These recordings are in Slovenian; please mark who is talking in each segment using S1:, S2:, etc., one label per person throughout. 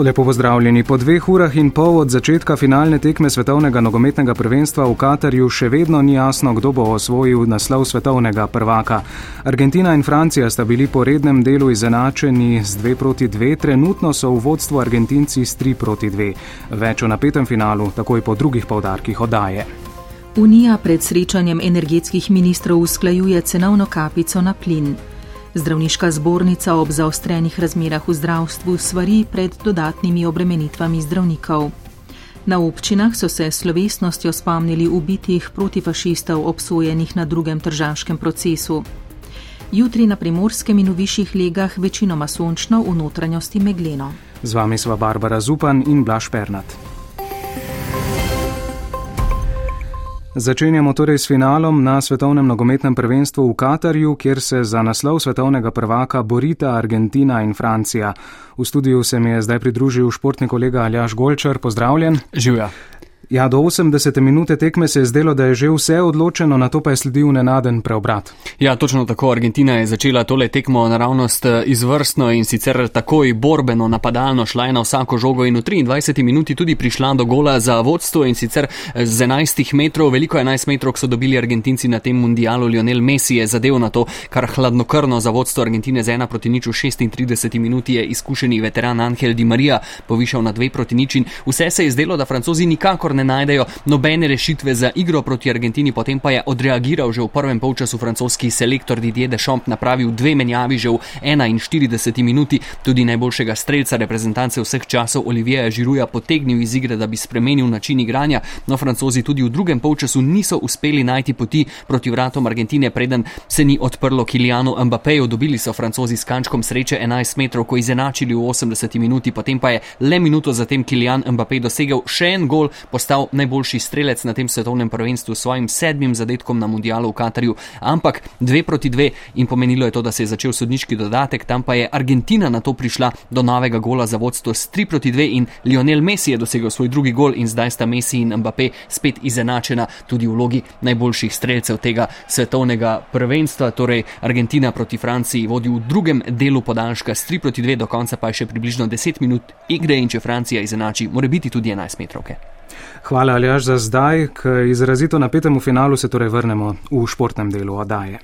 S1: Lepo pozdravljeni. Po dveh urah in pol od začetka finalne tekme svetovnega nogometnega prvenstva v Katarju še vedno ni jasno, kdo bo osvojil naslov svetovnega prvaka. Argentina in Francija sta bili po rednem delu izenačeni z 2 proti 2, trenutno so v vodstvu Argentinci s 3 proti 2. Več o napetem finalu takoj po drugih povdarkih oddaje.
S2: Unija pred srečanjem energetskih ministrov usklajuje cenovno kapico na plin. Zdravniška zbornica ob zaostrenih razmerah v zdravstvu svari pred dodatnimi obremenitvami zdravnikov. Na občinah so se slovesnostjo spomnili ubitih protifašistov obsojenih na drugem tržaškem procesu. Jutri na primorskem in v višjih legah večinoma sončno, v notranjosti megleno.
S1: Z vami sva Barbara Zupan in Blaž Pernat. Začenjamo torej s finalom na svetovnem nogometnem prvenstvu v Katarju, kjer se za naslov svetovnega prvaka borita Argentina in Francija. V studiu se mi je zdaj pridružil športni kolega Aljaš Golčar. Pozdravljen.
S3: Živja.
S1: Ja, do 80 minute tekme se je zdelo, da je že vse odločeno, na to pa je sledil nenaden preobrat.
S3: Ja, točno tako. Argentina je začela tole tekmo naravnost eh, izvrstno in sicer takoj borbeno, napadalno šla je na vsako žogo in v 23 minuti tudi prišla do gola za vodstvo in sicer eh, z 11 metrov, veliko 11 metrov so dobili Argentinci na tem mundialu. Lionel Messi je zadev na to, kar hladnokrno za vodstvo Argentine z 1 proti nič v 36 minuti je izkušeni veteran Angel Di Maria povišal na 2 proti nič in vse se je zdelo, da francozi nikakor ne ne najdejo nobene rešitve za igro proti Argentini, potem pa je odreagiral že v prvem polčasu francoski selektor Didier Deschamps, napravil dve menjavi že v 41 minuti, tudi najboljšega streljca reprezentance vseh časov Olivieja Žiruja potegnil iz igre, da bi spremenil način igranja, no francozi tudi v drugem polčasu niso uspeli najti poti proti vratom Argentine, preden se ni odprlo Kilianu Mbappéju, dobili so francozi s kančkom sreče 11 metrov, ko izenačili v 80 minuti, potem pa je le minuto zatem Kilian Mbappé dosegel še en gol, postal najboljši strelec na tem svetovnem prvenstvu s svojim sedmim zadetkom na mundialu v Katarju, ampak dve proti dve in pomenilo je to, da se je začel sodniški dodatek, tam pa je Argentina na to prišla do novega gola za vodstvo s tri proti dve in Lionel Messi je dosegel svoj drugi gol in zdaj sta Messi in Mbappé spet izenačena tudi v vlogi najboljših strelcev tega svetovnega prvenstva. Torej Argentina proti Franciji vodi v drugem delu podaljška s tri proti dve, do konca pa je še približno 10 minut igre in če Francija izenači, mora biti tudi 11 metrovke.
S1: Hvala, Aljaš, za zdaj. K izrazito napetemu finalu se torej vrnemo v športnem delu oddaje.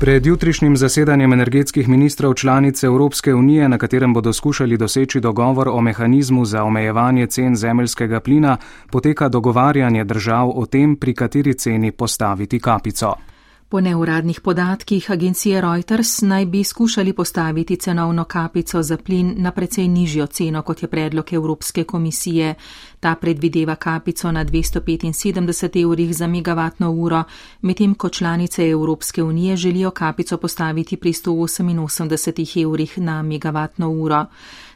S1: Pred jutrišnjim zasedanjem energetskih ministrov članice Evropske unije, na katerem bodo skušali doseči dogovor o mehanizmu za omejevanje cen zemeljskega plina, poteka dogovarjanje držav o tem, pri kateri ceni postaviti kapico.
S2: Po neuradnih podatkih agencije Reuters naj bi skušali postaviti cenovno kapico za plin na precej nižjo ceno, kot je predlog Evropske komisije. Ta predvideva kapico na 275 evrih za megavatno uro, medtem ko članice Evropske unije želijo kapico postaviti pri 188 evrih na megavatno uro.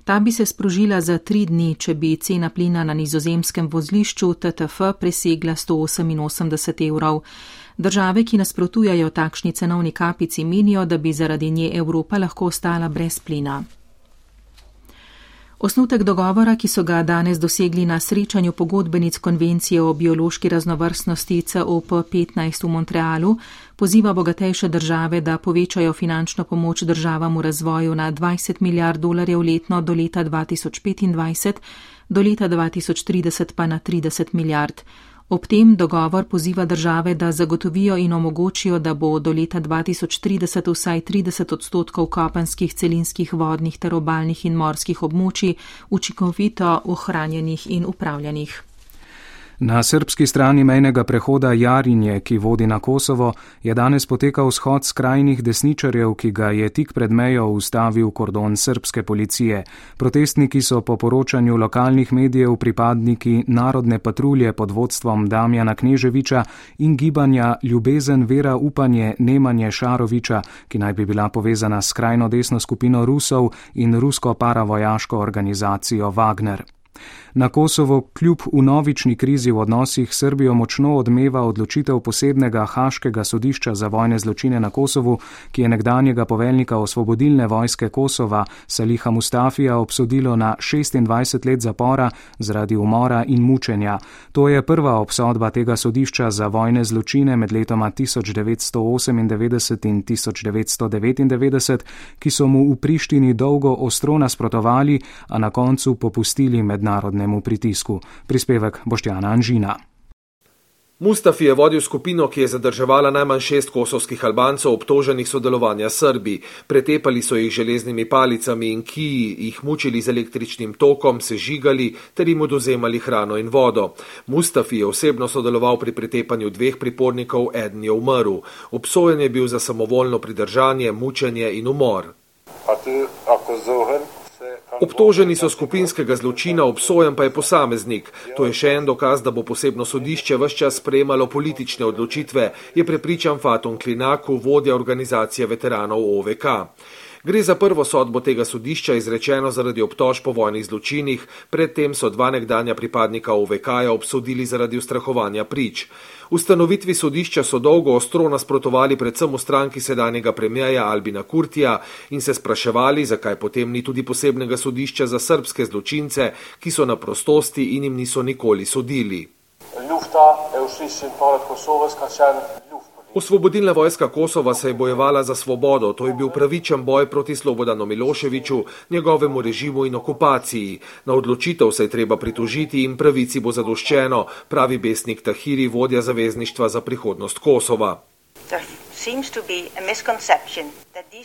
S2: Ta bi se sprožila za tri dni, če bi cena plina na nizozemskem vozlišču TTF presegla 188 evrov. Države, ki nasprotujajo takšni cenovni kapici, menijo, da bi zaradi nje Evropa lahko ostala brez plina. Osnutek dogovora, ki so ga danes dosegli na srečanju pogodbenic konvencije o biološki raznovrstnosti COP15 v Montrealu, poziva bogatejše države, da povečajo finančno pomoč državam v razvoju na 20 milijard dolarjev letno do leta 2025, do leta 2030 pa na 30 milijard. Ob tem dogovor poziva države, da zagotovijo in omogočijo, da bo do leta 2030 vsaj 30 odstotkov kopenskih celinskih vodnih ter obaljnih in morskih območij učinkovito ohranjenih in upravljanih.
S1: Na srpski strani mejnega prehoda Jarinje, ki vodi na Kosovo, je danes potekal shod skrajnih desničarjev, ki ga je tik pred mejo ustavil kordon srpske policije. Protestniki so po poročanju lokalnih medijev pripadniki narodne patrulje pod vodstvom Damjana Kneževiča in gibanja Ljubezen, vera, upanje Nemanje Šaroviča, ki naj bi bila povezana s skrajno desno skupino Rusov in rusko paravojaško organizacijo Wagner. Na Kosovo kljub unovični krizi v odnosih Srbijo močno odmeva odločitev posebnega Haškega sodišča za vojne zločine na Kosovu, ki je nekdanjega poveljnika osvobodilne vojske Kosova Saliha Mustafija obsodilo na 26 let zapora zaradi umora in mučenja. To je prva obsodba tega sodišča za vojne zločine med letoma 1998 in 1999, ki so mu v Prištini dolgo ostro nasprotovali, a na koncu popustili mednarodne mednarodnemu pritisku. Prispevek Boštjana Anžina.
S4: Mustafi je vodil skupino, ki je zadrževala najmanj šest kosovskih Albancev obtoženih sodelovanja Srbi. Pretepali so jih železnimi palicami in ki jih mučili z električnim tokom, se žigali ter jim oduzemali hrano in vodo. Mustafi je osebno sodeloval pri pretepanju dveh pripornikov, eden je umrl. Obsojen je bil za samovoljno pridržanje, mučenje in umor. Obtoženi so skupinskega zločina, obsojen pa je posameznik. To je še en dokaz, da bo posebno sodišče vse čas sprejemalo politične odločitve, je prepričan Faton Klinaku, vodja organizacije veteranov OVK. Gre za prvo sodbo tega sodišča izrečeno zaradi obtož po vojnih zločinih, predtem so dva nekdanja pripadnika OVK-ja obsodili zaradi ustrahovanja prič. Ustanovitvi sodišča so dolgo ostro nasprotovali predvsem v stranki sedanjega premijeja Albina Kurtija in se spraševali, zakaj potem ni tudi posebnega sodišča za srbske zločince, ki so na prostosti in jim niso nikoli sodili. Lufta, Osvobodilna vojska Kosova se je bojevala za svobodo, to je bil pravičen boj proti Slobodanu Miloševiču, njegovemu režimu in okupaciji. Na odločitev se je treba pritožiti in pravici bo zadoščeno, pravi besnik Tahiri, vodja zavezništva za prihodnost Kosova.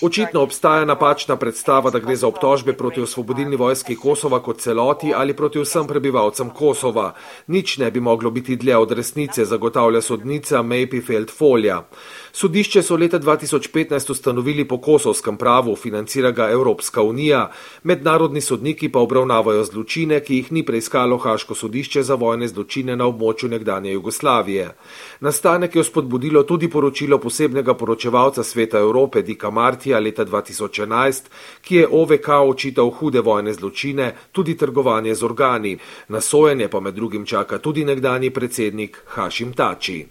S4: Očitno obstaja napačna predstava, da gre za obtožbe proti osvobodilni vojski Kosova kot celoti ali proti vsem prebivalcem Kosova. Nič ne bi moglo biti dlje od resnice, zagotavlja sodnica Mayfield Folja. Sodišče so leta 2015 ustanovili po kosovskem pravu, financira ga Evropska unija, mednarodni sodniki pa obravnavajo zločine, ki jih ni preiskalo Haško sodišče za vojne zločine na območju nekdanje Jugoslavije. Nastanek je spodbudilo tudi poročilo posebnega poročevalca Sveta Evrope Dika Martija leta 2011, ki je OVK očital hude vojne zločine, tudi trgovanje z organi. Na sojenje pa med drugim čaka tudi nekdani predsednik Hašim Tači.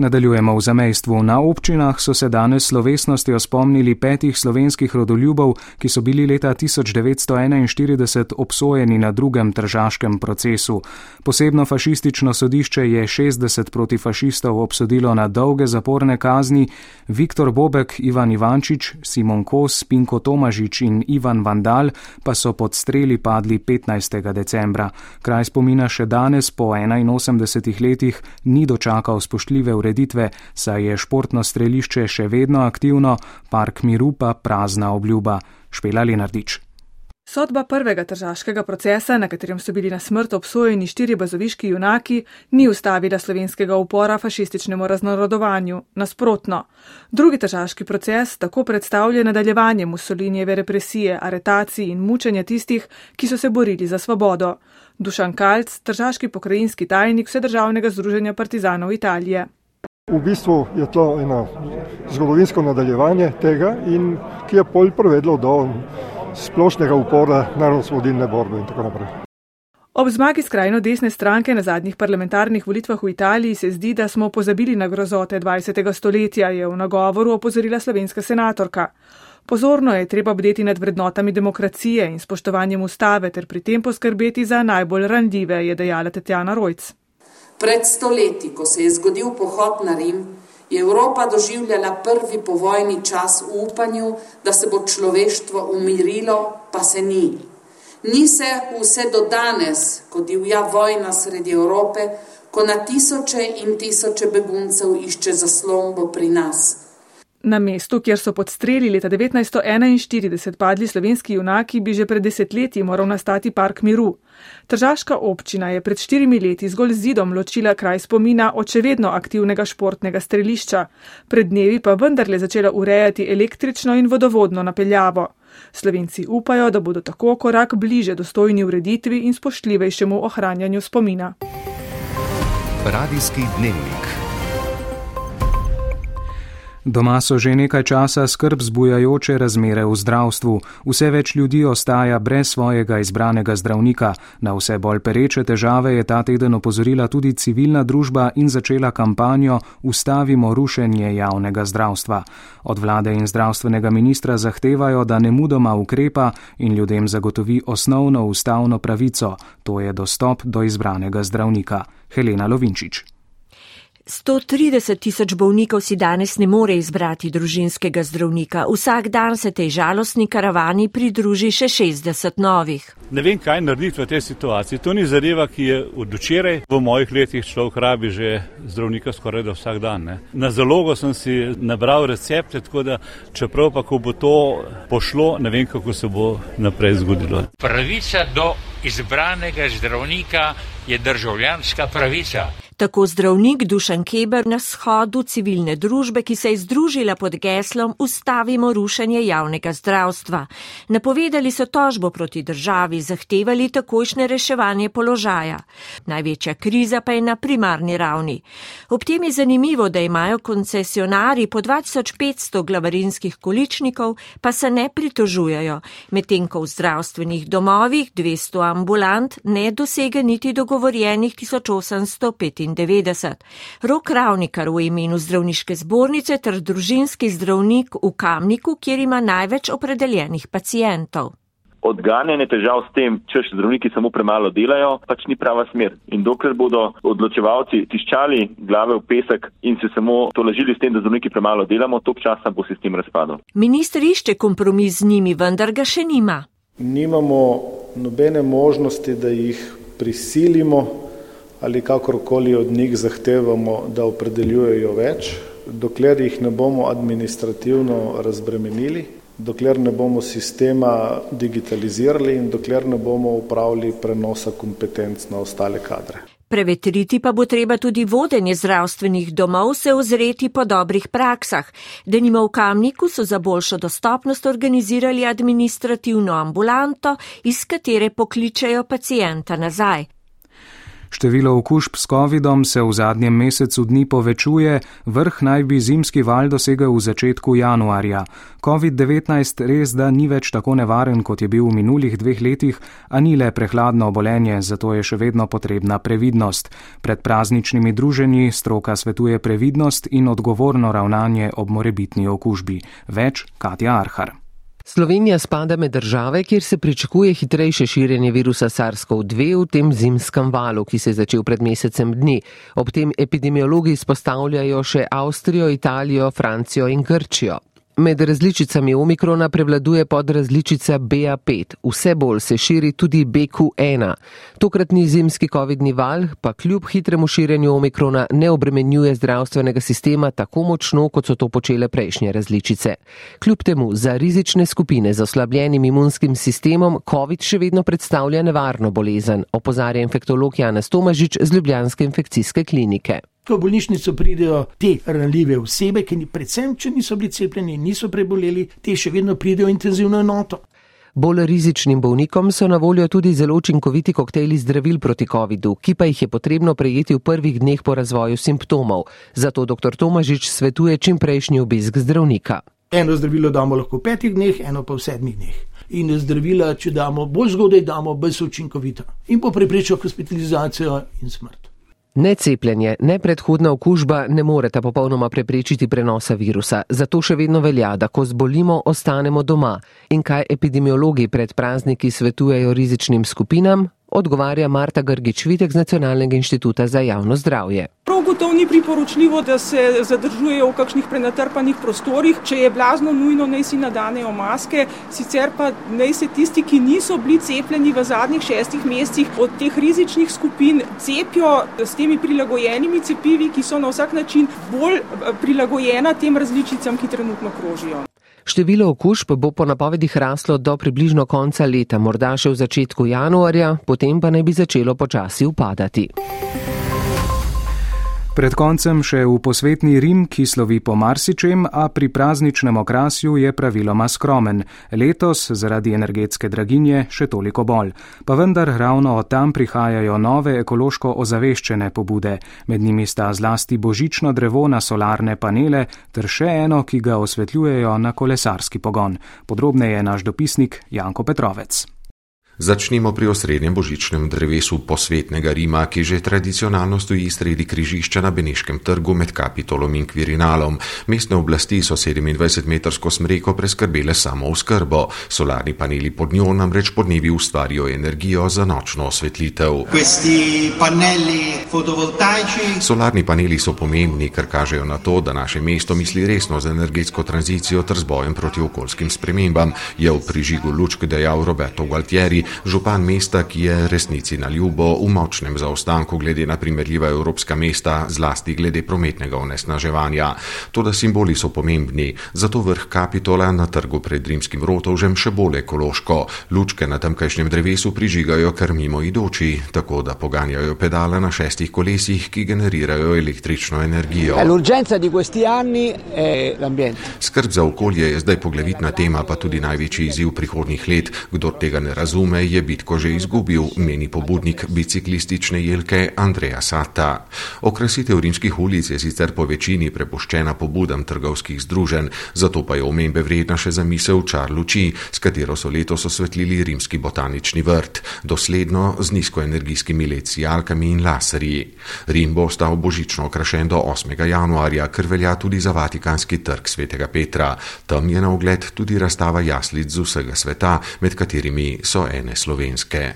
S1: Nadaljujemo v zamejstvu. Na občinah so se danes slovesnostjo spomnili petih slovenskih rodoljubov, ki so bili leta 1941 obsojeni na drugem tržaškem procesu. Posebno fašistično sodišče je 60 protifašistov obsodilo na dolge zaporne kazni, Viktor Bobek, Ivan Ivančič, Simon Kos, Pinko Tomažič in Ivan Vandal pa so pod streli padli 15. decembra. Kraj spomina še danes po 81 letih ni dočakal spoštljive ureditve ureditve, saj je športno strelišče še vedno aktivno, park miru pa prazna obljuba. Špela Lenardič.
S5: Sodba prvega tržaškega procesa, na katerem so bili na smrt obsojeni štiri bazoviški junaki, ni ustavila slovenskega upora fašističnemu raznorodovanju. Nasprotno, drugi tržaški proces tako predstavlja nadaljevanje Mussolinijeve represije, aretacij in mučenja tistih, ki so se borili za svobodo. Dušan Kalc, tržaški pokrajinski tajnik Vsedržavnega združenja partizanov Italije.
S6: V bistvu je to eno zgodovinsko nadaljevanje tega, ki je pol privedlo do splošnega upora narodno-svobodilne borbe in tako naprej.
S5: Ob zmagi skrajno desne stranke na zadnjih parlamentarnih volitvah v Italiji se zdi, da smo pozabili na grozote 20. stoletja, je v nagovoru opozorila slovenska senatorka. Pozorno je treba bdeti nad vrednotami demokracije in spoštovanjem ustave ter pri tem poskrbeti za najbolj randljive, je dejala Tetjana Rojc.
S7: Pred stoletji, ko se je zgodil pohod na Rim, je Evropa doživljala prvi povojni čas v upanju, da se bo človeštvo umirilo, pa se ni. Ni se vse do danes, ko divja vojna sredi Evrope, ko na tisoče in tisoče beguncev išče zaslombo pri nas.
S5: Na mestu, kjer so pod streli leta 1941 padli slovenski junaki, bi že pred desetletji moral nastati park miru. Tržaška občina je pred štirimi leti zgolj zidom ločila kraj spomina od še vedno aktivnega športnega strelišča, pred dnevi pa vendarle začela urejati električno in vodovodno napeljavo. Slovenci upajo, da bodo tako korak bliže dostojni ureditvi in spoštljivejšemu ohranjanju spomina.
S8: Radijski dnevnik.
S1: Doma so že nekaj časa skrb zbujajoče razmere v zdravstvu. Vse več ljudi ostaja brez svojega izbranega zdravnika. Na vse bolj pereče težave je ta teden opozorila tudi civilna družba in začela kampanjo Ustavimo rušenje javnega zdravstva. Od vlade in zdravstvenega ministra zahtevajo, da ne mudoma ukrepa in ljudem zagotovi osnovno ustavno pravico, to je dostop do izbranega zdravnika. Helena Lovinčič.
S9: 130 tisoč bolnikov si danes ne more izbrati družinskega zdravnika. Vsak dan se tej žalostni karavani pridruži še 60 novih.
S10: Ne vem, kaj narediti v tej situaciji. To ni zadeva, ki je od včeraj. V mojih letih človek rabi že zdravnika skoraj da vsak dan. Ne. Na zalogo sem si nabral recepte, tako da čeprav pa, ko bo to pošlo, ne vem, kako se bo naprej zgodilo.
S11: Pravica do izbranega zdravnika je državljanska pravica.
S9: Tako zdravnik Dušan Keber na shodu civilne družbe, ki se je združila pod geslom Ustavimo rušenje javnega zdravstva. Napovedali so tožbo proti državi, zahtevali takošne reševanje položaja. Največja kriza pa je na primarni ravni. Ob tem je zanimivo, da imajo koncesionari po 2500 glavarinskih količnikov, pa se ne pritožujejo, medtem ko v zdravstvenih domovih 200 ambulant ne dosega niti dogovorjenih 1895. 1995. Rok Ravnikar v imenu zdravniške zbornice ter družinski zdravnik v Kamniku, kjer ima največ opredeljenih pacijentov.
S12: Odganjanje težav s tem, če še zdravniki samo premalo delajo, pač ni prava smer. In dokler bodo odločevalci tiščali glave v pesek in se samo tolažili s tem, da zdravniki premalo delamo, tok časa bo sistem razpadel.
S9: Ministr išče kompromis z njimi, vendar ga še nima.
S13: Nimamo nobene možnosti, da jih prisilimo ali kakorkoli od njih zahtevamo, da opredeljujejo več, dokler jih ne bomo administrativno razbremenili, dokler ne bomo sistema digitalizirali in dokler ne bomo upravili prenosa kompetenc na ostale kadre.
S9: Prevetriti pa bo treba tudi vodenje zdravstvenih domov, se ozreti po dobrih praksah. Denimo v Kamniku so za boljšo dostopnost organizirali administrativno ambulanto, iz katere pokličejo pacijenta nazaj.
S1: Število okužb s COVID-om se v zadnjem mesecu dni povečuje, vrh naj bi zimski val dosegel v začetku januarja. COVID-19 res da ni več tako nevaren, kot je bil v minulih dveh letih, a ni le prehladno obolenje, zato je še vedno potrebna previdnost. Pred prazničnimi druženji stroka svetuje previdnost in odgovorno ravnanje ob morebitni okužbi. Več Katja Arhar.
S14: Slovenija spada med države, kjer se pričakuje hitrejše širjenje virusa SARS-CoV-2 v tem zimskem valu, ki se je začel pred mesecem dni. Ob tem epidemiologi izpostavljajo še Avstrijo, Italijo, Francijo in Grčijo. Med različicami omikrona prevladuje podrazličica BA5, vse bolj se širi tudi BQ1. Tokratni zimski COVID-ni val pa kljub hitremu širjenju omikrona ne obremenjuje zdravstvenega sistema tako močno, kot so to počele prejšnje različice. Kljub temu za rizične skupine z oslabljenim imunskim sistemom COVID še vedno predstavlja nevarno bolezen, opozarja infektolog Janez Tomažič z Ljubljanske infekcijske klinike.
S15: Ko v bolnišnico pridejo te ranljive osebe, ki predvsem, če niso bili cepljeni, niso preboleli, te še vedno pridejo v intenzivno enoto.
S14: Bolj rizičnim bolnikom so na voljo tudi zelo učinkoviti koktejli zdravil proti COVID-u, ki pa jih je potrebno prejeti v prvih dneh po razvoju simptomov. Zato dr. Tomažič svetuje čim prejšnji obisk zdravnika.
S15: Eno zdravilo damo lahko v petih dneh, eno pa v sedmih dneh. In zdravila, če damo bolj zgodaj, damo bolj učinkovito in bo preprečil hospitalizacijo in smrt.
S14: Necepljenje, ne predhodna okužba ne moreta popolnoma preprečiti prenosa virusa, zato še vedno velja, da ko zbolimo, ostanemo doma. In kaj epidemiologi pred prazniki svetujejo rizičnim skupinam? Odgovarja Marta Grgič-Vitek z Nacionalnega inštituta za javno zdravje.
S16: Prav gotovo ni priporočljivo, da se zadržujejo v kakšnih prenatrpanih prostorih. Če je blazno nujno, naj si nadanejo maske, sicer pa naj se tisti, ki niso bili cepljeni v zadnjih šestih mesecih od teh rizičnih skupin, cepijo s temi prilagojenimi cepivi, ki so na vsak način bolj eh, prilagojena tem različicam, ki trenutno krožijo.
S14: Število okužb bo po napovedih raslo do približno konca leta, morda še v začetku januarja, potem pa naj bi začelo počasi upadati.
S1: Pred koncem še v posvetni Rim, ki slovi po marsičem, a pri prazničnem okrasju je praviloma skromen. Letos zaradi energetske draginje še toliko bolj. Pa vendar ravno od tam prihajajo nove ekološko ozaveščene pobude. Med njimi sta zlasti božično drevo na solarne panele ter še eno, ki ga osvetljujejo na kolesarski pogon. Podrobneje naš dopisnik Janko Petrovec.
S4: Začnimo pri osrednjem božičnem drevesu posvetnega Rima, ki že tradicionalno stoji sredi križišča na Beneškem trgu med Kapitolom in Kvirinalom. Mestne oblasti so 27-metrsko smreko preskrbele samo v skrbo. Solarni paneli pod njo namreč podnevi ustvarijo energijo za nočno osvetlitev. Solarni paneli so pomembni, ker kažejo na to, da naše mesto misli resno z energetsko tranzicijo ter z bojem proti okoljskim spremembam, je v prižigu lučk dejal Roberto Gualtieri, župan mesta, ki je resnici na ljubo v močnem zaostanku glede na primerljiva evropska mesta, zlasti glede prometnega onesnaževanja. Toda simboli so pomembni, zato vrh Kapitola na trgu pred rimskim rotovžem še bolj ekološko. Lučke na tamkajšnjem drevesu prižigajo kar mimo idoči, tako da poganjajo pedale na šestih kolesih, ki generirajo električno energijo. Skrb za okolje je zdaj poglavitna tema, pa tudi največji izziv prihodnjih let. Kdo tega ne razume, je bitko že izgubil, meni pobudnik biciklistične jelke Andreja Sata. Okrasitev rimskih ulic je sicer po večini prepuščena pobudam trgovskih združenj, zato pa je omembe vredna še zamisel Čar Luči, s katero so letos osvetlili rimski botanični vrt, dosledno z nizkoenergijskimi lecijalkami in laserji. Rim bo ostal božično okrašen do 8. januarja, kar velja tudi za Vatikanski trg svetega Petra. Tam je na ogled tudi razstava jaslic z vsega sveta, med katerimi so ene ene slovenske.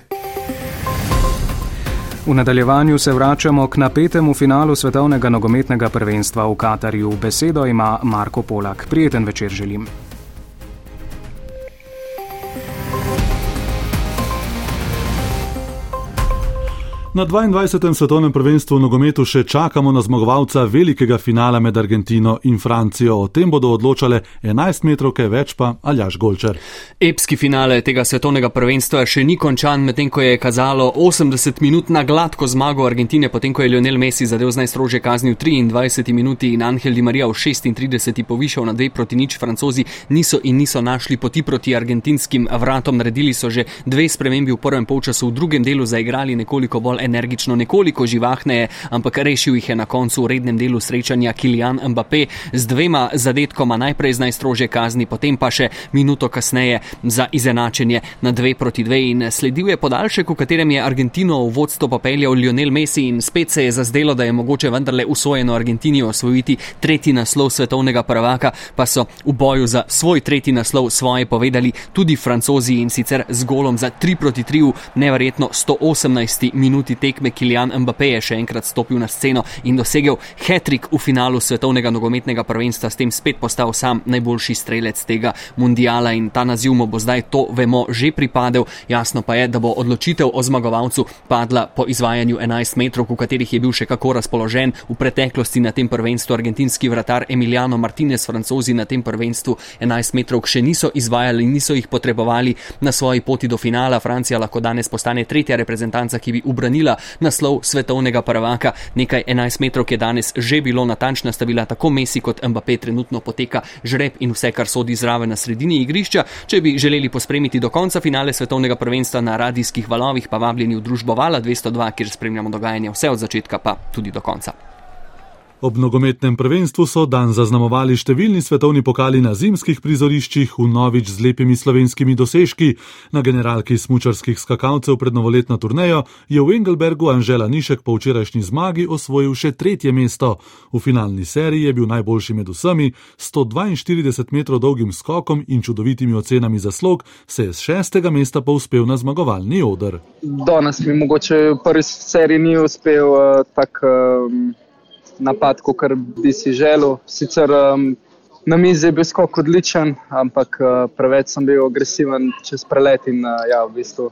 S1: V nadaljevanju se vračamo k napetemu finalu svetovnega nogometnega prvenstva v Katarju. Besedo ima Marko Polak. Prijeten večer želim.
S17: Na 22. svetovnem prvenstvu v nogometu še čakamo na zmagovalca velikega finala med Argentino in Francijo. O tem bodo odločale 11 metrovke, več pa Aljaš Golčer.
S3: Epski finale tega svetovnega prvenstva še ni končan, medtem ko je kazalo 80 minut na gladko zmago Argentine, potem ko je Lionel Messi zadev z najstrožje kazni v 23 minuti in Angel Di Maria v 36 povišal na 2 proti nič. Francozi niso in niso našli poti proti argentinskim vratom, naredili so že dve spremembi v prvem polčasu, v drugem delu zaigrali nekoliko bolj energično, nekoliko živahneje, ampak rešil jih je na koncu v rednem delu srečanja Kilian Mbappé z dvema zadetkoma, najprej z najstrožje kazni, potem pa še minuto kasneje za izenačenje na dve proti dve. In sledil je podaljšek, v katerem je Argentino v vodstvo popeljal Lionel Messi in spet se je zazdelo, da je mogoče vendarle usvojeno Argentini osvojiti tretji naslov svetovnega prvaka, pa so v boju za svoj tretji naslov svoje povedali tudi francozi in sicer z golom za 3 proti 3 v neverjetno 118 minuti tekme Kilian Mbappé je še enkrat stopil na sceno in dosegel hetrik v finalu svetovnega nogometnega prvenstva, s tem spet postal sam najboljši strelec tega mundiala in ta naziv mu bo zdaj to vemo že pripadel. Jasno pa je, da bo odločitev o zmagovalcu padla po izvajanju 11 metrov, v katerih je bil še kako razpoložen v preteklosti na tem prvenstvu. Argentinski vratar Emiliano Martinez, francozi na tem prvenstvu 11 metrov še niso izvajali, niso jih potrebovali na svoji poti do finala. Francija lahko danes postane tretja reprezentanca, ki bi ubranila osvojila naslov svetovnega prvaka. Nekaj 11 metrov je danes že bilo natančna, sta bila tako Messi kot Mbappé, trenutno poteka žreb in vse, kar sodi zraven na sredini igrišča. Če bi želeli pospremiti do konca finale svetovnega prvenstva na radijskih valovih, pa vabljeni v družbo Vala 202, kjer spremljamo dogajanje vse od začetka pa tudi do konca.
S17: Ob nogometnem prvenstvu so dan zaznamovali številni svetovni pokali na zimskih prizoriščih, v novič z lepimi slovenskimi dosežki. Na generalki smučarskih skakalcev pred novoletno turnejo je v Engelbergu Anžela Nišek po včerajšnji zmagi osvojil še tretje mesto. V finalni seriji je bil najboljši med vsemi, 142 metrov dolgim skokom in čudovitimi ocenami za slog, se je z šestega mesta povzpel na zmagovalni odr.
S11: Danes mi mogoče prvi seriji ni uspel uh, tak. Um napad, kot bi si želel. Sicer um, na mizi je bil skok odličen, ampak uh, preveč sem bil agresiven čez prelet in uh, ja, v bistvu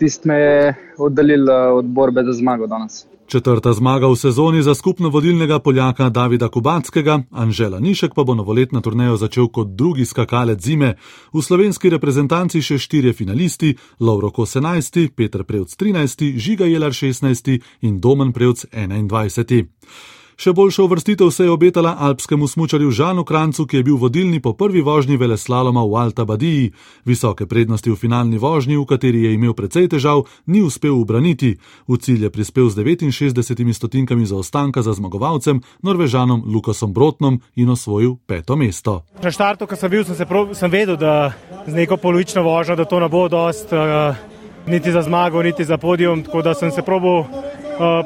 S11: tist me je oddaljil uh, od borbe za zmago danes.
S17: Četrta zmaga v sezoni za skupno vodilnega Poljaka Davida Kubatskega, Anžela Nišek pa bo novoletno turnejo začel kot drugi skakalec zime. V slovenski reprezentanci še štirje finalisti: Lauro Kos 11, Petr Prevc 13, Žiga Jelar 16 in Domen Prevc 21. Še boljša uvrstitev se je obetala alpskemu smučarju Žanu Krancu, ki je bil vodilni po prvi vožnji veleslaloma v Alta Badiji. Visoke prednosti v finalni vožnji, v kateri je imel precej težav, ni uspel ubraniti. V cilj je prispel z 69 stotinkami zaostanka za zmagovalcem, Norvežanom Lukasom Brotnom in osvojil peto mesto.
S18: Na štartu, ko sem bil, sem, prav, sem vedel, da z neko polovično vožnjo, da to ne bo dost. Uh, niti za zmago, niti za podijum, tako da sem se probil uh,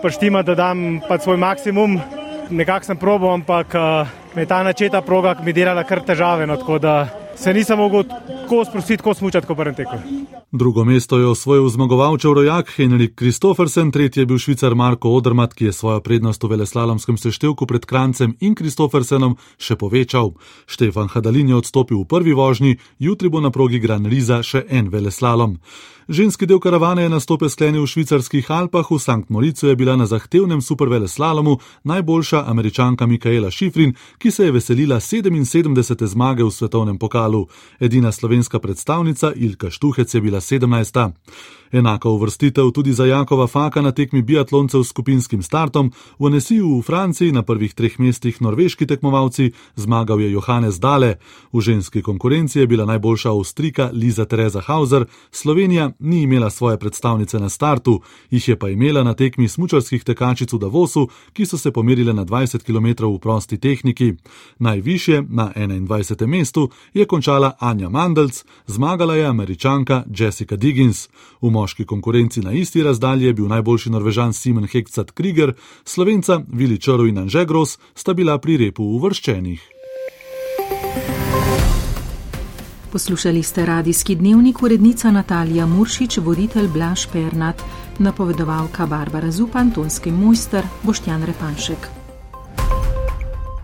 S18: prištimati, da dam pa svoj maksimum nekako sem probo, ampak uh, me je ta načeta proga mi delala kar težave. No, tako da se nisem mogel tako sprostiti, tako smučati, kot prvi tekel.
S17: Drugo mesto je osvojil zmagovalčev rojak Henrik Kristofersen, tretji je bil švicar Marko Odermat, ki je svojo prednost v veleslalomskem seštevku pred Krancem in Kristofersenom še povečal. Štefan Hadalin je odstopil v prvi vožnji, jutri bo na progi Gran Riza še en veleslalom. Ženski del karavane je nastope sklenil v švicarskih Alpah, v St. Moricu je bila na zahtevnem superveleslalomu najboljša američanka Mikaela Šifrin, ki se je veselila 77. zmage v svetovnem pokalu. Edina slovenska predstavnica Ilka Štuhec je bila 17. Enaka uvrstitev tudi za Jakova Faka na tekmi biatloncev s skupinskim startom, v Nesiju v Franciji na prvih treh mestih norveški tekmovalci, zmagal je Johannes Dale. V ženski konkurenci je bila najboljša Avstrika Liza Teresa Hauser, Slovenija ni imela svoje predstavnice na startu, jih je pa imela na tekmi smučarskih tekačic v Davosu, ki so se pomerile na 20 km v prosti tehniki. Najvišje, na 21. mestu, je končala Anja Mandelc, zmagala je američanka Jessica Diggins. V moški konkurenci na isti razdalji je bil najboljši norvežan Simon Hekcat Krieger, slovenca Vili Čoro in Anže Gros sta bila pri repu uvrščenih.
S2: Poslušali ste radijski dnevnik urednica Natalija Muršič, voditelj Blaž Pernat, napovedovalka Barbara Zupan, tonski mojster Boštjan Repanšek.